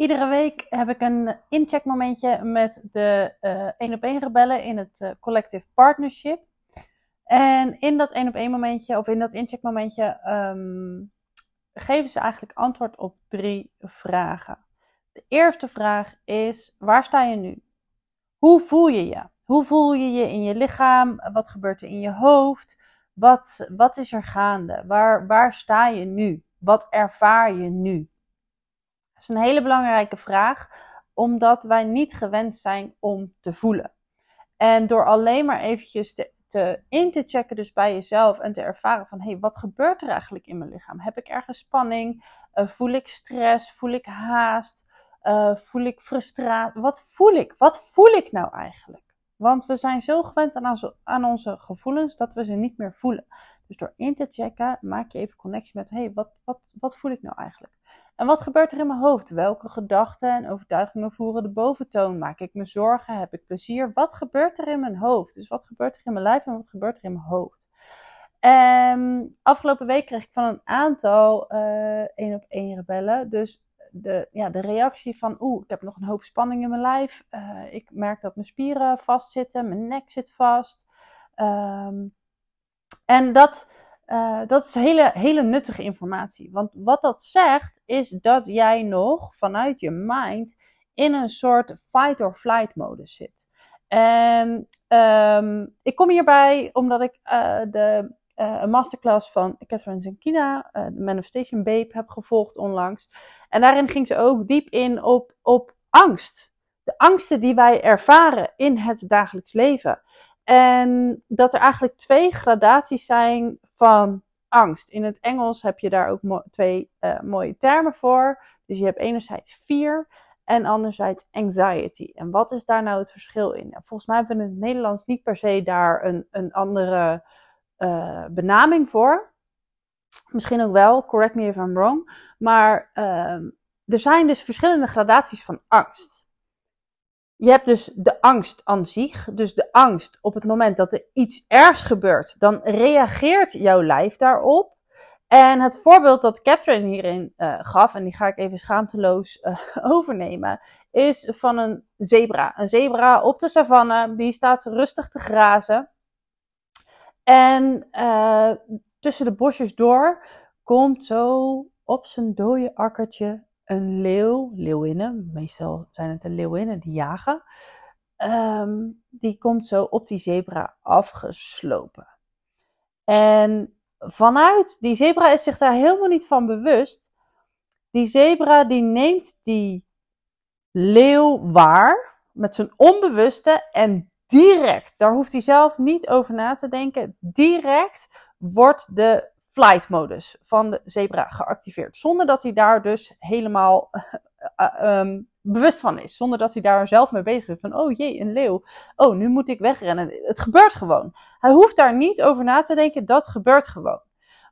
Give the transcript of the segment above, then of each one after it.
Iedere week heb ik een incheckmomentje met de één op één rebellen in het uh, Collective Partnership. En in dat één op één momentje, of in dat incheckmomentje, um, geven ze eigenlijk antwoord op drie vragen. De eerste vraag is: waar sta je nu? Hoe voel je je? Hoe voel je je in je lichaam? Wat gebeurt er in je hoofd? Wat, wat is er gaande? Waar, waar sta je nu? Wat ervaar je nu? Dat is een hele belangrijke vraag, omdat wij niet gewend zijn om te voelen. En door alleen maar eventjes te, te, in te checken dus bij jezelf en te ervaren van, hé, hey, wat gebeurt er eigenlijk in mijn lichaam? Heb ik ergens spanning? Uh, voel ik stress? Voel ik haast? Uh, voel ik frustratie? Wat voel ik? Wat voel ik nou eigenlijk? Want we zijn zo gewend aan onze, aan onze gevoelens dat we ze niet meer voelen. Dus door in te checken, maak je even connectie met: hé, hey, wat, wat, wat voel ik nou eigenlijk? En wat gebeurt er in mijn hoofd? Welke gedachten en overtuigingen voeren de boventoon? Maak ik me zorgen? Heb ik plezier? Wat gebeurt er in mijn hoofd? Dus wat gebeurt er in mijn lijf en wat gebeurt er in mijn hoofd? Um, afgelopen week kreeg ik van een aantal uh, één op één rebellen. Dus de, ja, de reactie van, oeh, ik heb nog een hoop spanning in mijn lijf. Uh, ik merk dat mijn spieren vastzitten, mijn nek zit vast. Um, en dat, uh, dat is hele, hele nuttige informatie. Want wat dat zegt, is dat jij nog vanuit je mind in een soort fight or flight modus zit. En um, ik kom hierbij omdat ik uh, de uh, een masterclass van Catherine Zenkina, uh, de Manifestation Babe, heb gevolgd onlangs. En daarin ging ze ook diep in op, op angst. De angsten die wij ervaren in het dagelijks leven. En dat er eigenlijk twee gradaties zijn van angst. In het Engels heb je daar ook twee uh, mooie termen voor. Dus je hebt enerzijds fear en anderzijds anxiety. En wat is daar nou het verschil in? Volgens mij hebben we in het Nederlands niet per se daar een, een andere uh, benaming voor. Misschien ook wel, correct me if I'm wrong. Maar uh, er zijn dus verschillende gradaties van angst. Je hebt dus de angst aan zich. Dus de angst op het moment dat er iets ergs gebeurt, dan reageert jouw lijf daarop. En het voorbeeld dat Catherine hierin uh, gaf, en die ga ik even schaamteloos uh, overnemen, is van een zebra. Een zebra op de savanne, die staat rustig te grazen. En uh, tussen de bosjes door komt zo op zijn dode akkertje een leeuw, leeuwinnen, meestal zijn het de leeuwinnen die jagen, um, die komt zo op die zebra afgeslopen. En vanuit, die zebra is zich daar helemaal niet van bewust. Die zebra die neemt die leeuw waar met zijn onbewuste en direct, daar hoeft hij zelf niet over na te denken, direct wordt de flight modus van de zebra geactiveerd. Zonder dat hij daar dus helemaal uh, um, bewust van is. Zonder dat hij daar zelf mee bezig is. Van, oh jee, een leeuw. Oh, nu moet ik wegrennen. Het gebeurt gewoon. Hij hoeft daar niet over na te denken. Dat gebeurt gewoon.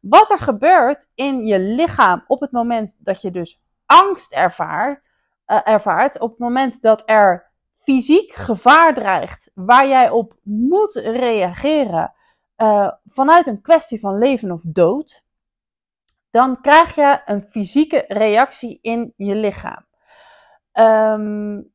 Wat er gebeurt in je lichaam op het moment dat je dus angst ervaart, uh, ervaart op het moment dat er fysiek gevaar dreigt, waar jij op moet reageren, uh, vanuit een kwestie van leven of dood, dan krijg je een fysieke reactie in je lichaam. Um,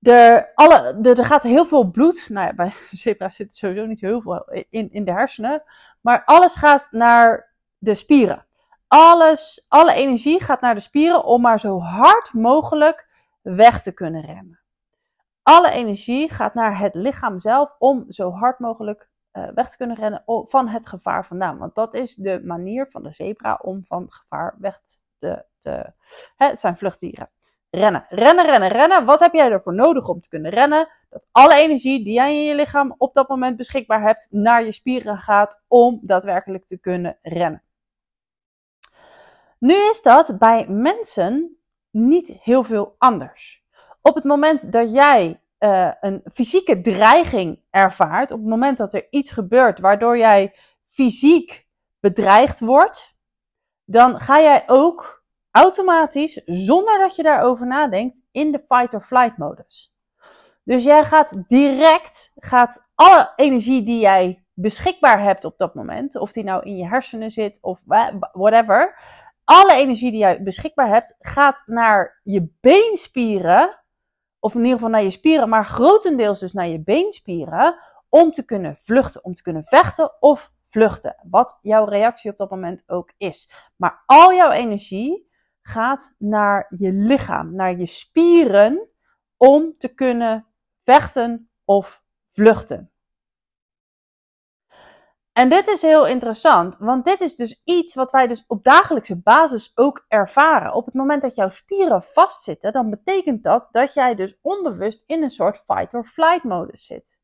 er, alle, er, gaat heel veel bloed. Nou ja, bij zebra's zit sowieso niet heel veel in, in de hersenen. Maar alles gaat naar de spieren. Alles, alle energie gaat naar de spieren om maar zo hard mogelijk weg te kunnen rennen. Alle energie gaat naar het lichaam zelf om zo hard mogelijk uh, weg te kunnen rennen van het gevaar vandaan. Want dat is de manier van de zebra om van gevaar weg te. te hè, het zijn vluchtdieren. Rennen, rennen, rennen, rennen. Wat heb jij ervoor nodig om te kunnen rennen? Dat alle energie die jij in je lichaam op dat moment beschikbaar hebt, naar je spieren gaat om daadwerkelijk te kunnen rennen. Nu is dat bij mensen niet heel veel anders. Op het moment dat jij uh, een fysieke dreiging ervaart, op het moment dat er iets gebeurt waardoor jij fysiek bedreigd wordt, dan ga jij ook automatisch, zonder dat je daarover nadenkt, in de fight or flight modus. Dus jij gaat direct, gaat alle energie die jij beschikbaar hebt op dat moment, of die nou in je hersenen zit of whatever, alle energie die jij beschikbaar hebt, gaat naar je beenspieren. Of in ieder geval naar je spieren, maar grotendeels dus naar je beenspieren. Om te kunnen vluchten, om te kunnen vechten of vluchten. Wat jouw reactie op dat moment ook is. Maar al jouw energie gaat naar je lichaam, naar je spieren. Om te kunnen vechten of vluchten. En dit is heel interessant, want dit is dus iets wat wij dus op dagelijkse basis ook ervaren. Op het moment dat jouw spieren vastzitten, dan betekent dat dat jij dus onbewust in een soort fight-or-flight modus zit.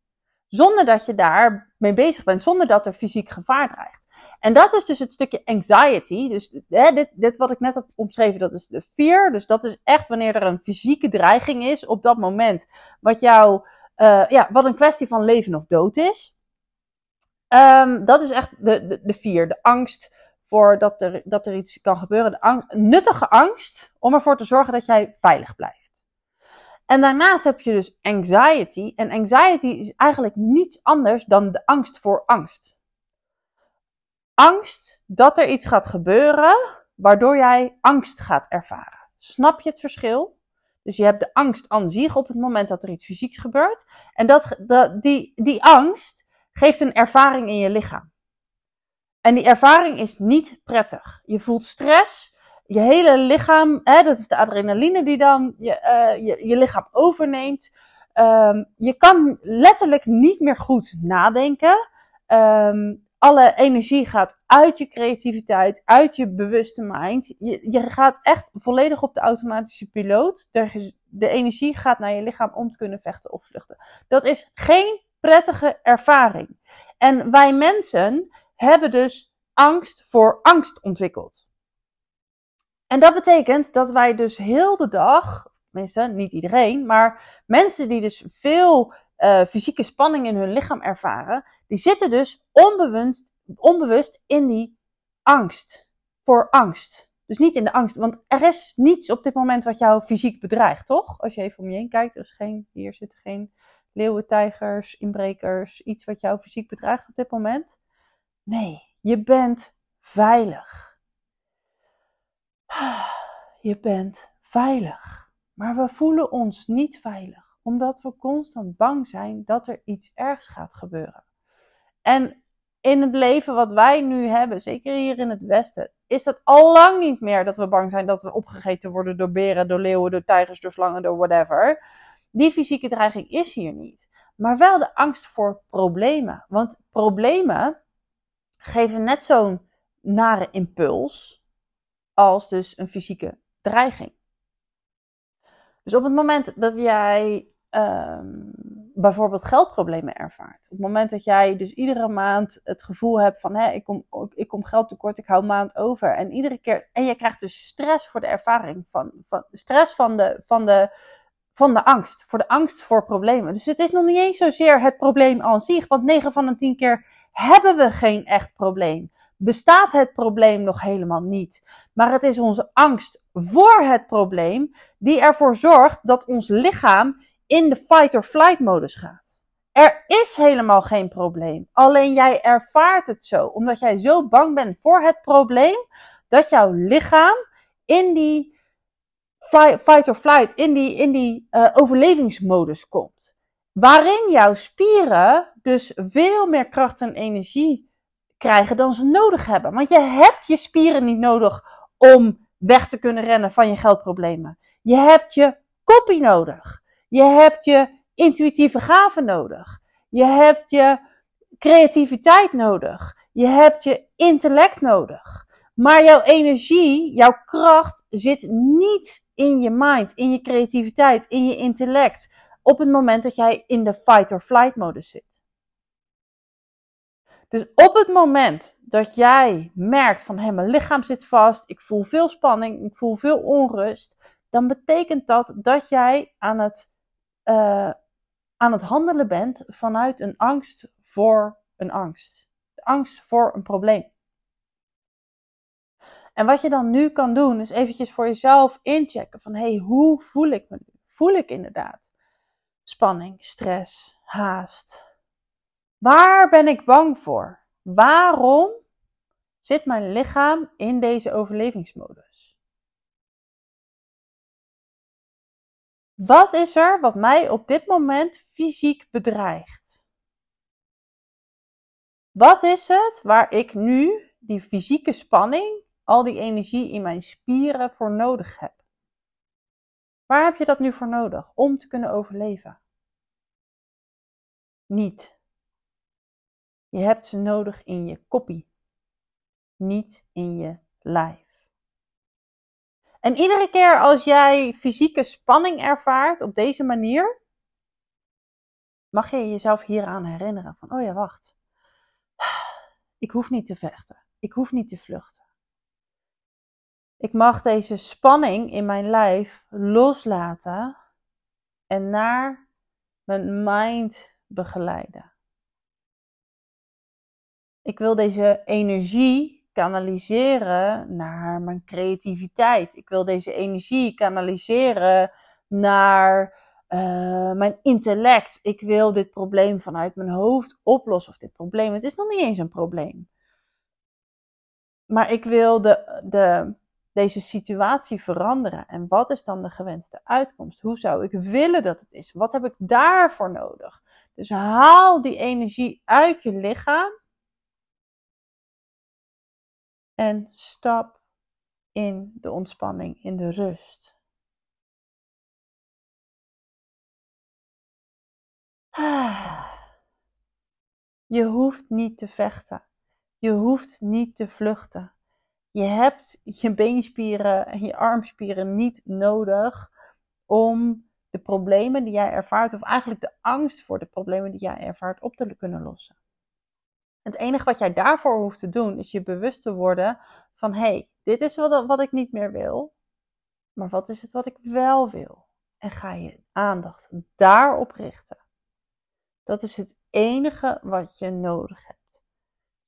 Zonder dat je daar mee bezig bent, zonder dat er fysiek gevaar dreigt. En dat is dus het stukje anxiety. Dus hè, dit, dit wat ik net heb omschreven, dat is de fear. Dus dat is echt wanneer er een fysieke dreiging is op dat moment. Wat jou, uh, ja, wat een kwestie van leven of dood is. Um, dat is echt de, de, de vier. De angst voor dat er, dat er iets kan gebeuren. Nuttige angst om ervoor te zorgen dat jij veilig blijft. En daarnaast heb je dus anxiety. En anxiety is eigenlijk niets anders dan de angst voor angst. Angst dat er iets gaat gebeuren waardoor jij angst gaat ervaren. Snap je het verschil? Dus je hebt de angst aan zich op het moment dat er iets fysieks gebeurt. En dat, die, die angst geeft een ervaring in je lichaam. En die ervaring is niet prettig. Je voelt stress, je hele lichaam, hè, dat is de adrenaline die dan je, uh, je, lichaam overneemt. Um, je kan letterlijk niet meer goed nadenken. Um, alle energie gaat uit je creativiteit, uit je bewuste mind. Je, je gaat echt volledig op de automatische piloot. De, de energie gaat naar je lichaam om te kunnen vechten of vluchten. Dat is geen prettige ervaring. En wij mensen hebben dus angst voor angst ontwikkeld. En dat betekent dat wij dus heel de dag, tenminste niet iedereen, maar mensen die dus veel uh, fysieke spanning in hun lichaam ervaren, die zitten dus onbewust, onbewust in die angst. Voor angst. Dus niet in de angst, want er is niets op dit moment wat jou fysiek bedreigt, toch? Als je even om je heen kijkt, er is geen, hier zit geen leeuwen, tijgers, inbrekers, iets wat jou fysiek bedreigt op dit moment? Nee, je bent veilig. Je bent veilig. Maar we voelen ons niet veilig, omdat we constant bang zijn dat er iets ergs gaat gebeuren. En in het leven wat wij nu hebben, zeker hier in het Westen, is dat al lang niet meer dat we bang zijn dat we opgegeten worden door beren, door leeuwen, door tijgers, door slangen, door whatever. Die fysieke dreiging is hier niet. Maar wel de angst voor problemen. Want problemen geven net zo'n nare impuls als dus een fysieke dreiging. Dus op het moment dat jij um, bijvoorbeeld geldproblemen ervaart, op het moment dat jij dus iedere maand het gevoel hebt van hé, ik, kom, ik kom geld tekort, ik hou maand over. En iedere keer, en je krijgt dus stress voor de ervaring van, van stress van de, van de van de angst. Voor de angst voor problemen. Dus het is nog niet eens zozeer het probleem aan zich. Want 9 van de 10 keer hebben we geen echt probleem. Bestaat het probleem nog helemaal niet. Maar het is onze angst voor het probleem die ervoor zorgt dat ons lichaam in de fight-or-flight modus gaat. Er is helemaal geen probleem. Alleen jij ervaart het zo. Omdat jij zo bang bent voor het probleem. Dat jouw lichaam in die fight or flight, in die, in die uh, overlevingsmodus komt. Waarin jouw spieren dus veel meer kracht en energie krijgen dan ze nodig hebben. Want je hebt je spieren niet nodig om weg te kunnen rennen van je geldproblemen. Je hebt je kopie nodig. Je hebt je intuïtieve gaven nodig. Je hebt je creativiteit nodig. Je hebt je intellect nodig. Maar jouw energie, jouw kracht zit niet in je mind, in je creativiteit, in je intellect. Op het moment dat jij in de fight or flight modus zit. Dus op het moment dat jij merkt van hé, mijn lichaam zit vast, ik voel veel spanning, ik voel veel onrust, dan betekent dat dat jij aan het, uh, aan het handelen bent vanuit een angst voor een angst. Angst voor een probleem. En wat je dan nu kan doen, is eventjes voor jezelf inchecken van hey, hoe voel ik me nu? Voel ik inderdaad spanning, stress, haast? Waar ben ik bang voor? Waarom zit mijn lichaam in deze overlevingsmodus? Wat is er wat mij op dit moment fysiek bedreigt? Wat is het waar ik nu die fysieke spanning, al die energie in mijn spieren voor nodig heb? Waar heb je dat nu voor nodig om te kunnen overleven? Niet. Je hebt ze nodig in je koppie, niet in je lijf. En iedere keer als jij fysieke spanning ervaart op deze manier, mag je jezelf hieraan herinneren van, oh ja, wacht. Ik hoef niet te vechten. Ik hoef niet te vluchten. Ik mag deze spanning in mijn lijf loslaten en naar mijn mind begeleiden. Ik wil deze energie kanaliseren naar mijn creativiteit. Ik wil deze energie kanaliseren naar uh, mijn intellect. Ik wil dit probleem vanuit mijn hoofd oplossen. Of dit probleem, het is nog niet eens een probleem. Maar ik wil de, de, deze situatie veranderen. En wat is dan de gewenste uitkomst? Hoe zou ik willen dat het is? Wat heb ik daarvoor nodig? Dus haal die energie uit je lichaam. En stap in de ontspanning, in de rust. Je hoeft niet te vechten. Je hoeft niet te vluchten. Je hebt je beenspieren en je armspieren niet nodig om de problemen die jij ervaart, of eigenlijk de angst voor de problemen die jij ervaart, op te kunnen lossen. Het enige wat jij daarvoor hoeft te doen, is je bewust te worden van hé, hey, dit is wat, wat ik niet meer wil, maar wat is het wat ik wel wil? En ga je aandacht daarop richten. Dat is het enige wat je nodig hebt.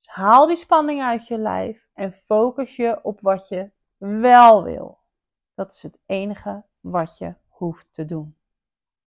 Haal die spanning uit je lijf en focus je op wat je wel wil. Dat is het enige wat je hoeft te doen.